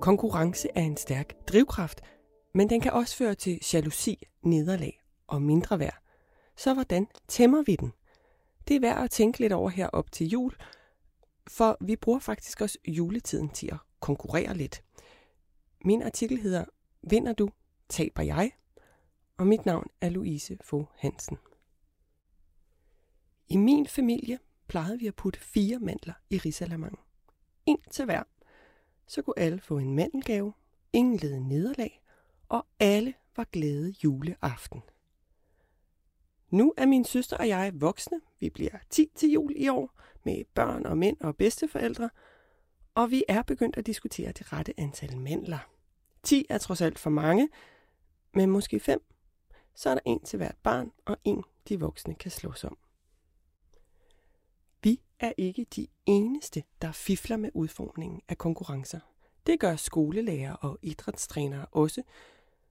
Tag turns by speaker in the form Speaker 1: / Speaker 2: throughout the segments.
Speaker 1: Konkurrence er en stærk drivkraft, men den kan også føre til jalousi, nederlag og mindre værd. Så hvordan tæmmer vi den? Det er værd at tænke lidt over her op til jul, for vi bruger faktisk også juletiden til at konkurrere lidt. Min artikel hedder Vinder du, taber jeg, og mit navn er Louise Fogh Hansen. I min familie plejede vi at putte fire mandler i risalamangen. En til hver. Så kunne alle få en mandelgave, ingen led nederlag, og alle var glade juleaften. Nu er min søster og jeg voksne. Vi bliver 10 til jul i år med børn og mænd og bedsteforældre, og vi er begyndt at diskutere det rette antal mandler. 10 er trods alt for mange, men måske 5. Så er der en til hvert barn, og en de voksne kan slås om. Er ikke de eneste, der fifler med udformningen af konkurrencer. Det gør skolelærer og idrætstrænere også,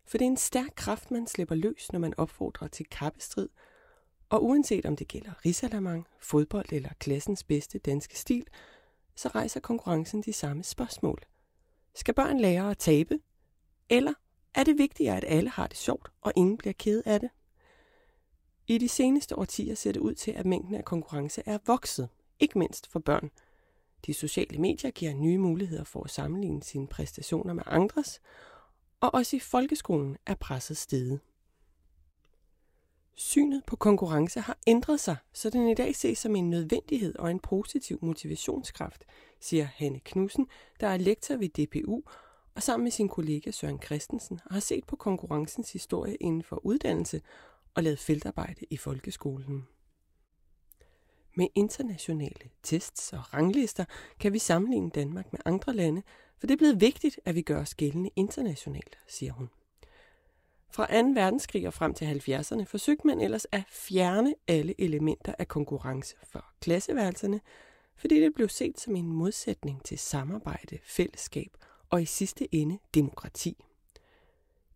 Speaker 1: for det er en stærk kraft, man slipper løs, når man opfordrer til kappestrid. Og uanset om det gælder risalamang, fodbold eller klassens bedste danske stil, så rejser konkurrencen de samme spørgsmål. Skal børn lære at tabe? Eller er det vigtigere, at alle har det sjovt, og ingen bliver ked af det? I de seneste årtier ser det ud til, at mængden af konkurrence er vokset, ikke mindst for børn. De sociale medier giver nye muligheder for at sammenligne sine præstationer med andres, og også i folkeskolen er presset steget. Synet på konkurrence har ændret sig, så den i dag ses som en nødvendighed og en positiv motivationskraft, siger Hanne Knudsen, der er lektor ved DPU og sammen med sin kollega Søren Christensen har set på konkurrencens historie inden for uddannelse og lavet feltarbejde i folkeskolen. Med internationale tests og ranglister kan vi sammenligne Danmark med andre lande, for det er blevet vigtigt, at vi gør os gældende internationalt, siger hun. Fra 2. verdenskrig og frem til 70'erne forsøgte man ellers at fjerne alle elementer af konkurrence for klasseværelserne, fordi det blev set som en modsætning til samarbejde, fællesskab og i sidste ende demokrati.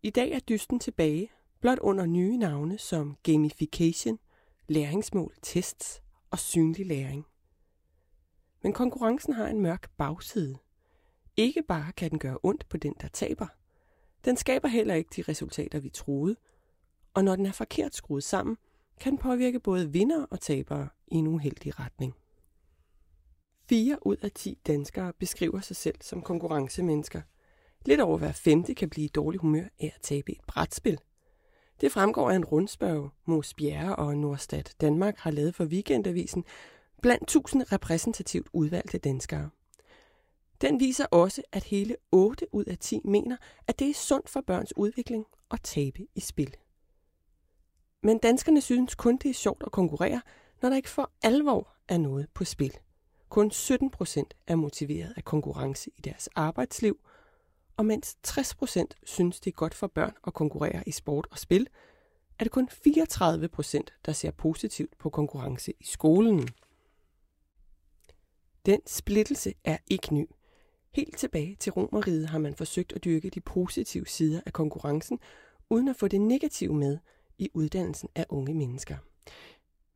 Speaker 1: I dag er dysten tilbage, blot under nye navne som gamification, læringsmål, tests og synlig læring. Men konkurrencen har en mørk bagside. Ikke bare kan den gøre ondt på den, der taber. Den skaber heller ikke de resultater, vi troede. Og når den er forkert skruet sammen, kan den påvirke både vinder og tabere i en uheldig retning. 4 ud af 10 danskere beskriver sig selv som konkurrencemennesker. Lidt over hver femte kan blive i dårlig humør af at tabe et brætspil. Det fremgår af en rundspørg, Mos Bjerre og Nordstat Danmark har lavet for Weekendavisen blandt 1000 repræsentativt udvalgte danskere. Den viser også, at hele 8 ud af 10 mener, at det er sundt for børns udvikling at tabe i spil. Men danskerne synes kun, det er sjovt at konkurrere, når der ikke for alvor er noget på spil. Kun 17 procent er motiveret af konkurrence i deres arbejdsliv, og mens 60% synes, det er godt for børn at konkurrere i sport og spil, er det kun 34%, der ser positivt på konkurrence i skolen. Den splittelse er ikke ny. Helt tilbage til Romeriet har man forsøgt at dyrke de positive sider af konkurrencen, uden at få det negative med i uddannelsen af unge mennesker.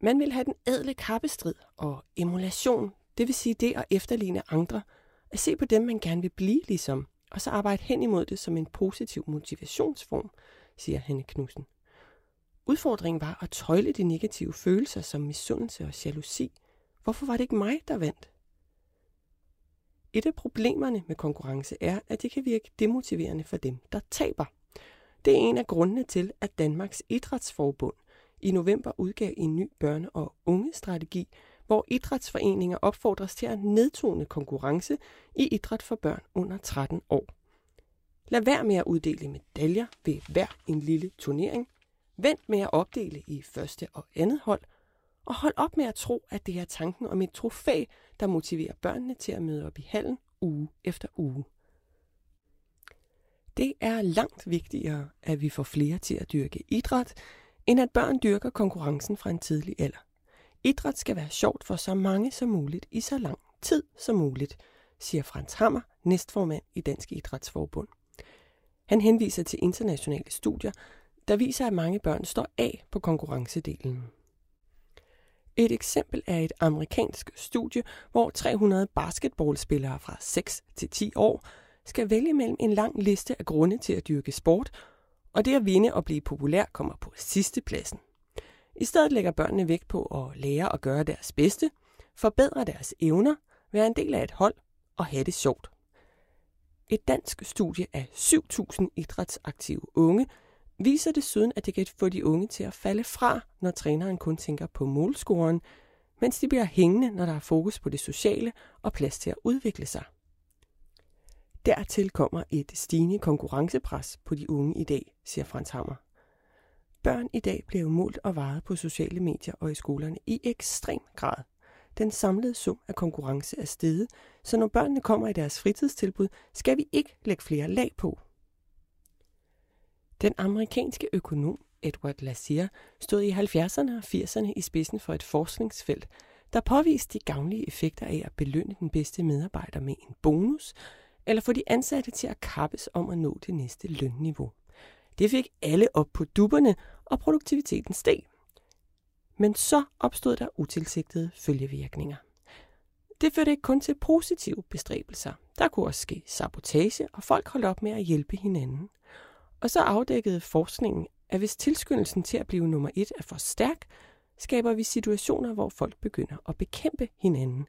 Speaker 1: Man vil have den ædle kappestrid og emulation, det vil sige det at efterligne andre, at se på dem, man gerne vil blive ligesom, og så arbejde hen imod det som en positiv motivationsform, siger Hanne Knudsen. Udfordringen var at tøjle de negative følelser som misundelse og jalousi. Hvorfor var det ikke mig, der vandt? Et af problemerne med konkurrence er, at det kan virke demotiverende for dem, der taber. Det er en af grundene til, at Danmarks Idrætsforbund i november udgav en ny børne- og unge strategi, hvor idrætsforeninger opfordres til at nedtone konkurrence i idræt for børn under 13 år. Lad være med at uddele medaljer ved hver en lille turnering. Vent med at opdele i første og andet hold. Og hold op med at tro, at det er tanken om et trofæ, der motiverer børnene til at møde op i hallen uge efter uge. Det er langt vigtigere, at vi får flere til at dyrke idræt, end at børn dyrker konkurrencen fra en tidlig alder. Idræt skal være sjovt for så mange som muligt i så lang tid som muligt, siger Frans Hammer, næstformand i Dansk Idrætsforbund. Han henviser til internationale studier, der viser, at mange børn står af på konkurrencedelen. Et eksempel er et amerikansk studie, hvor 300 basketballspillere fra 6 til 10 år skal vælge mellem en lang liste af grunde til at dyrke sport, og det at vinde og blive populær kommer på sidste pladsen. I stedet lægger børnene vægt på at lære at gøre deres bedste, forbedre deres evner, være en del af et hold og have det sjovt. Et dansk studie af 7.000 idrætsaktive unge viser desuden, at det kan få de unge til at falde fra, når træneren kun tænker på målscoren, mens de bliver hængende, når der er fokus på det sociale og plads til at udvikle sig. Dertil kommer et stigende konkurrencepres på de unge i dag, siger Frans Hammer. Børn i dag bliver målt og varet på sociale medier og i skolerne i ekstrem grad. Den samlede sum af konkurrence er steget, så når børnene kommer i deres fritidstilbud, skal vi ikke lægge flere lag på. Den amerikanske økonom Edward Lassier stod i 70'erne og 80'erne i spidsen for et forskningsfelt, der påviste de gavnlige effekter af at belønne den bedste medarbejder med en bonus, eller få de ansatte til at kappes om at nå det næste lønniveau. Det fik alle op på dupperne, og produktiviteten steg. Men så opstod der utilsigtede følgevirkninger. Det førte ikke kun til positive bestræbelser. Der kunne også ske sabotage, og folk holdt op med at hjælpe hinanden. Og så afdækkede forskningen, at hvis tilskyndelsen til at blive nummer et er for stærk, skaber vi situationer, hvor folk begynder at bekæmpe hinanden.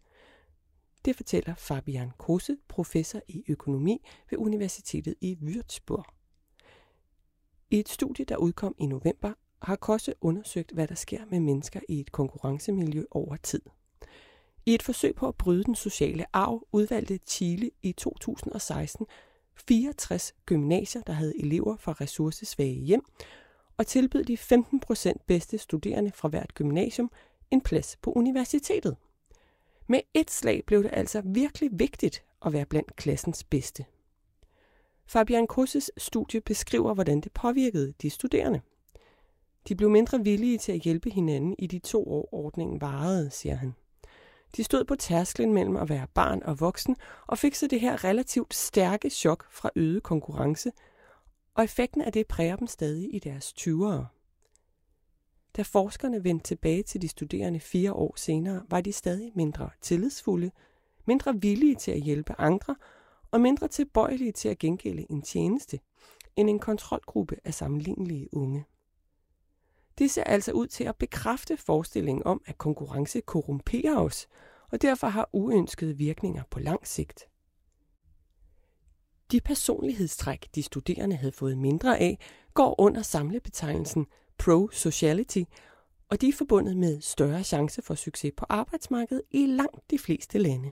Speaker 1: Det fortæller Fabian Kose, professor i økonomi ved Universitetet i Würzburg. I et studie, der udkom i november, har Kosse undersøgt, hvad der sker med mennesker i et konkurrencemiljø over tid. I et forsøg på at bryde den sociale arv udvalgte Chile i 2016 64 gymnasier, der havde elever fra ressourcesvage hjem, og tilbød de 15 procent bedste studerende fra hvert gymnasium en plads på universitetet. Med et slag blev det altså virkelig vigtigt at være blandt klassens bedste. Fabian Krusses studie beskriver, hvordan det påvirkede de studerende. De blev mindre villige til at hjælpe hinanden i de to år ordningen varede, siger han. De stod på tærsklen mellem at være barn og voksen og fik så det her relativt stærke chok fra øget konkurrence, og effekten af det præger dem stadig i deres 20'ere. Da forskerne vendte tilbage til de studerende fire år senere, var de stadig mindre tillidsfulde, mindre villige til at hjælpe andre og mindre tilbøjelige til at gengælde en tjeneste end en kontrolgruppe af sammenlignelige unge. Det ser altså ud til at bekræfte forestillingen om, at konkurrence korrumperer os, og derfor har uønskede virkninger på lang sigt. De personlighedstræk, de studerende havde fået mindre af, går under samlebetegnelsen pro-sociality, og de er forbundet med større chance for succes på arbejdsmarkedet i langt de fleste lande.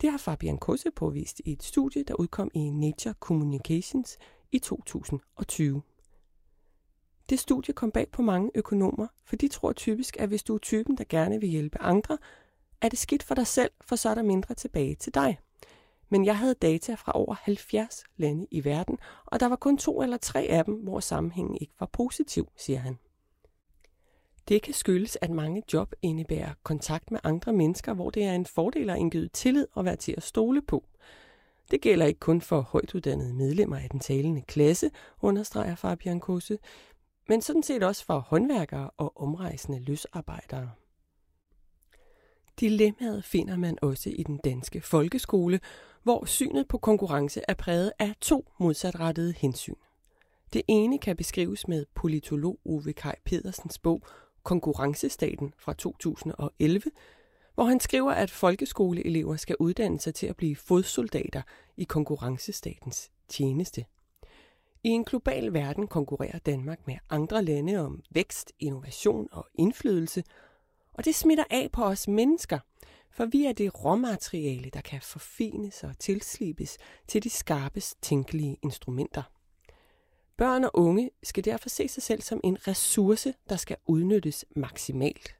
Speaker 1: Det har Fabian Kosse påvist i et studie, der udkom i Nature Communications i 2020. Det studie kom bag på mange økonomer, for de tror typisk, at hvis du er typen, der gerne vil hjælpe andre, er det skidt for dig selv, for så er der mindre tilbage til dig. Men jeg havde data fra over 70 lande i verden, og der var kun to eller tre af dem, hvor sammenhængen ikke var positiv, siger han. Det kan skyldes, at mange job indebærer kontakt med andre mennesker, hvor det er en fordel at indgyde tillid og være til at stole på. Det gælder ikke kun for højtuddannede medlemmer af den talende klasse, understreger Fabian Kose, men sådan set også for håndværkere og omrejsende løsarbejdere. Dilemmaet finder man også i den danske folkeskole, hvor synet på konkurrence er præget af to modsatrettede hensyn. Det ene kan beskrives med politolog Ove Kaj Pedersens bog Konkurrencestaten fra 2011, hvor han skriver, at folkeskoleelever skal uddanne sig til at blive fodsoldater i konkurrencestatens tjeneste. I en global verden konkurrerer Danmark med andre lande om vækst, innovation og indflydelse, og det smitter af på os mennesker, for vi er det råmateriale, der kan forfines og tilslibes til de skarpest tænkelige instrumenter. Børn og unge skal derfor se sig selv som en ressource, der skal udnyttes maksimalt.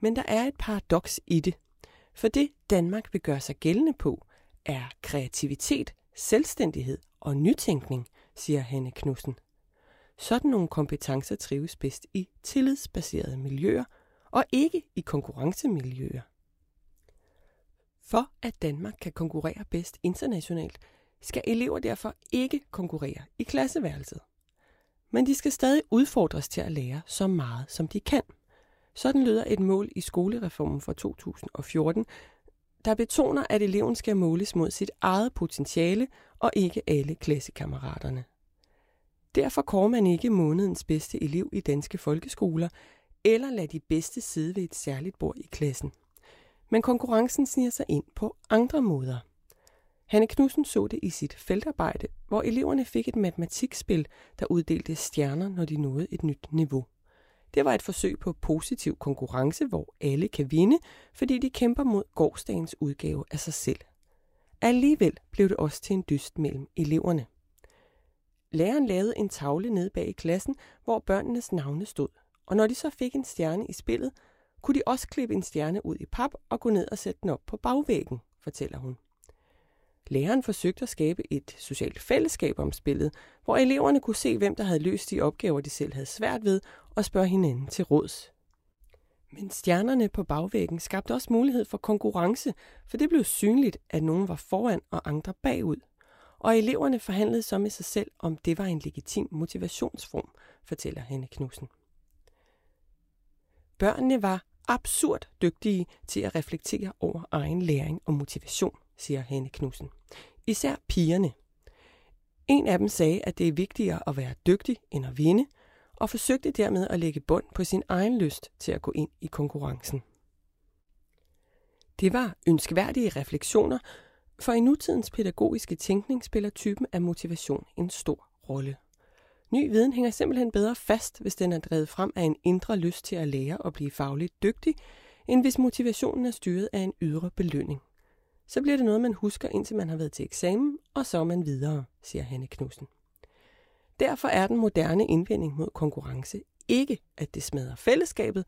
Speaker 1: Men der er et paradoks i det, for det Danmark vil gøre sig gældende på, er kreativitet, selvstændighed og nytænkning, siger Hanne Knudsen. Sådan nogle kompetencer trives bedst i tillidsbaserede miljøer og ikke i konkurrencemiljøer. For at Danmark kan konkurrere bedst internationalt, skal elever derfor ikke konkurrere i klasseværelset. Men de skal stadig udfordres til at lære så meget, som de kan. Sådan lyder et mål i skolereformen fra 2014, der betoner, at eleven skal måles mod sit eget potentiale og ikke alle klassekammeraterne. Derfor kårer man ikke månedens bedste elev i danske folkeskoler, eller lader de bedste sidde ved et særligt bord i klassen. Men konkurrencen sniger sig ind på andre måder. Hanne Knudsen så det i sit feltarbejde, hvor eleverne fik et matematikspil, der uddelte stjerner, når de nåede et nyt niveau. Det var et forsøg på positiv konkurrence, hvor alle kan vinde, fordi de kæmper mod gårdsdagens udgave af sig selv. Alligevel blev det også til en dyst mellem eleverne. Læreren lavede en tavle nede bag i klassen, hvor børnenes navne stod. Og når de så fik en stjerne i spillet, kunne de også klippe en stjerne ud i pap og gå ned og sætte den op på bagvæggen, fortæller hun. Læreren forsøgte at skabe et socialt fællesskab om spillet, hvor eleverne kunne se, hvem der havde løst de opgaver, de selv havde svært ved, og spørge hinanden til råds. Men stjernerne på bagvæggen skabte også mulighed for konkurrence, for det blev synligt, at nogen var foran og andre bagud. Og eleverne forhandlede så med sig selv, om det var en legitim motivationsform, fortæller Hanne Knudsen. Børnene var absurd dygtige til at reflektere over egen læring og motivation, siger Hanne Knudsen. Især pigerne. En af dem sagde, at det er vigtigere at være dygtig end at vinde, og forsøgte dermed at lægge bund på sin egen lyst til at gå ind i konkurrencen. Det var ønskværdige refleksioner, for i nutidens pædagogiske tænkning spiller typen af motivation en stor rolle. Ny viden hænger simpelthen bedre fast, hvis den er drevet frem af en indre lyst til at lære og blive fagligt dygtig, end hvis motivationen er styret af en ydre belønning. Så bliver det noget, man husker, indtil man har været til eksamen, og så er man videre, siger Hanne Knudsen. Derfor er den moderne indvending mod konkurrence ikke, at det smadrer fællesskabet,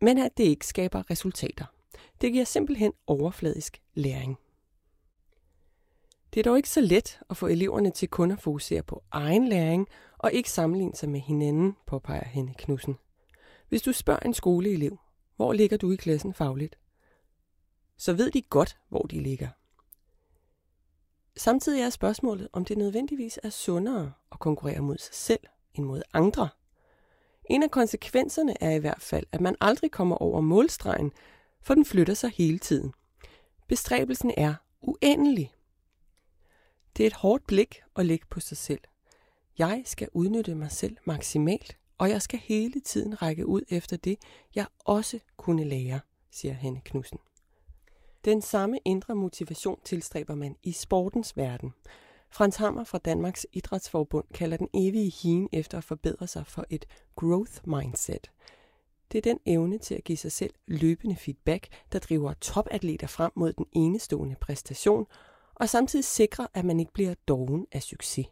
Speaker 1: men at det ikke skaber resultater. Det giver simpelthen overfladisk læring. Det er dog ikke så let at få eleverne til kun at fokusere på egen læring og ikke sammenligne sig med hinanden, påpeger Henne Knudsen. Hvis du spørger en skoleelev, hvor ligger du i klassen fagligt, så ved de godt, hvor de ligger. Samtidig er spørgsmålet, om det nødvendigvis er sundere at konkurrere mod sig selv end mod andre. En af konsekvenserne er i hvert fald, at man aldrig kommer over målstregen, for den flytter sig hele tiden. Bestræbelsen er uendelig. Det er et hårdt blik at lægge på sig selv. Jeg skal udnytte mig selv maksimalt, og jeg skal hele tiden række ud efter det, jeg også kunne lære, siger Hanne Knudsen. Den samme indre motivation tilstræber man i sportens verden. Frans Hammer fra Danmarks Idrætsforbund kalder den evige hien efter at forbedre sig for et growth mindset. Det er den evne til at give sig selv løbende feedback, der driver topatleter frem mod den enestående præstation, og samtidig sikrer, at man ikke bliver doven af succes.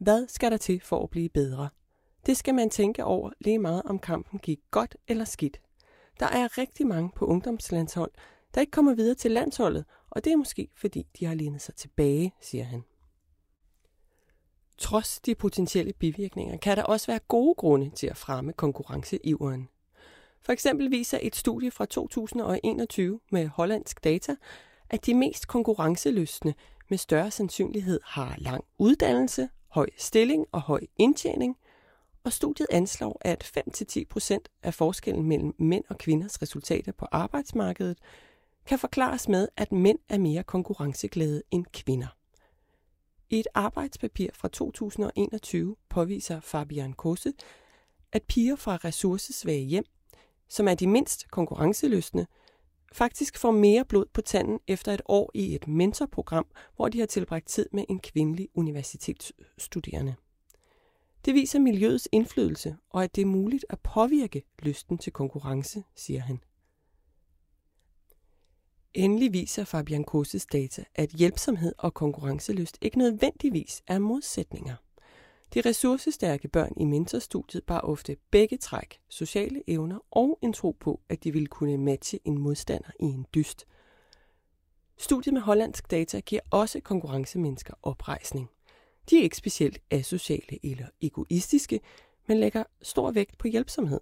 Speaker 1: Hvad skal der til for at blive bedre? Det skal man tænke over lige meget om kampen gik godt eller skidt. Der er rigtig mange på ungdomslandshold, der ikke kommer videre til landsholdet, og det er måske fordi, de har lignet sig tilbage, siger han. Trods de potentielle bivirkninger kan der også være gode grunde til at fremme konkurrenceiveren. For eksempel viser et studie fra 2021 med hollandsk data, at de mest konkurrencelystne med større sandsynlighed har lang uddannelse, høj stilling og høj indtjening, og studiet anslår, at 5-10% af forskellen mellem mænd og kvinders resultater på arbejdsmarkedet kan forklares med, at mænd er mere konkurrenceglade end kvinder. I et arbejdspapir fra 2021 påviser Fabian Kosse, at piger fra ressourcesvage hjem, som er de mindst konkurrenceløsne, faktisk får mere blod på tanden efter et år i et mentorprogram, hvor de har tilbragt tid med en kvindelig universitetsstuderende. Det viser miljøets indflydelse, og at det er muligt at påvirke lysten til konkurrence, siger han. Endelig viser Fabian Koses data, at hjælpsomhed og konkurrencelyst ikke nødvendigvis er modsætninger. De ressourcestærke børn i mentorstudiet bar ofte begge træk, sociale evner og en tro på, at de ville kunne matche en modstander i en dyst. Studiet med hollandsk data giver også konkurrencemennesker oprejsning. De er ikke specielt asociale eller egoistiske, men lægger stor vægt på hjælpsomhed.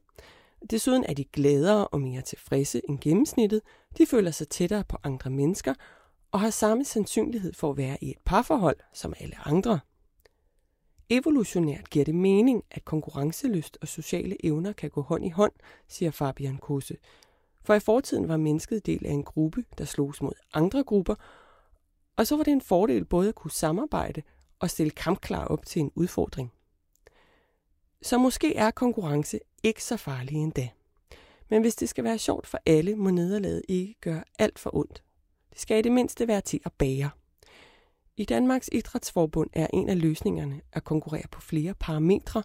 Speaker 1: Desuden er de gladere og mere tilfredse end gennemsnittet, de føler sig tættere på andre mennesker og har samme sandsynlighed for at være i et parforhold som alle andre. Evolutionært giver det mening, at konkurrencelyst og sociale evner kan gå hånd i hånd, siger Fabian Kose. For i fortiden var mennesket del af en gruppe, der slogs mod andre grupper, og så var det en fordel både at kunne samarbejde og stille kampklar op til en udfordring. Så måske er konkurrence ikke så farlig endda. Men hvis det skal være sjovt for alle, må nederlaget ikke gøre alt for ondt. Det skal i det mindste være til at bære. I Danmarks Idrætsforbund er en af løsningerne at konkurrere på flere parametre,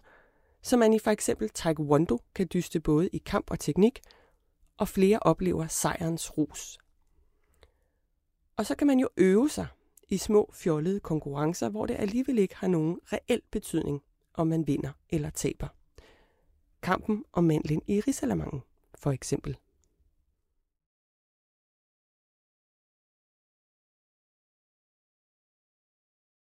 Speaker 1: så man i for eksempel taekwondo kan dyste både i kamp og teknik, og flere oplever sejrens rus. Og så kan man jo øve sig i små fjollede konkurrencer, hvor det alligevel ikke har nogen reel betydning, om man vinder eller taber. Kampen om mandlen i Risalamangen, for eksempel.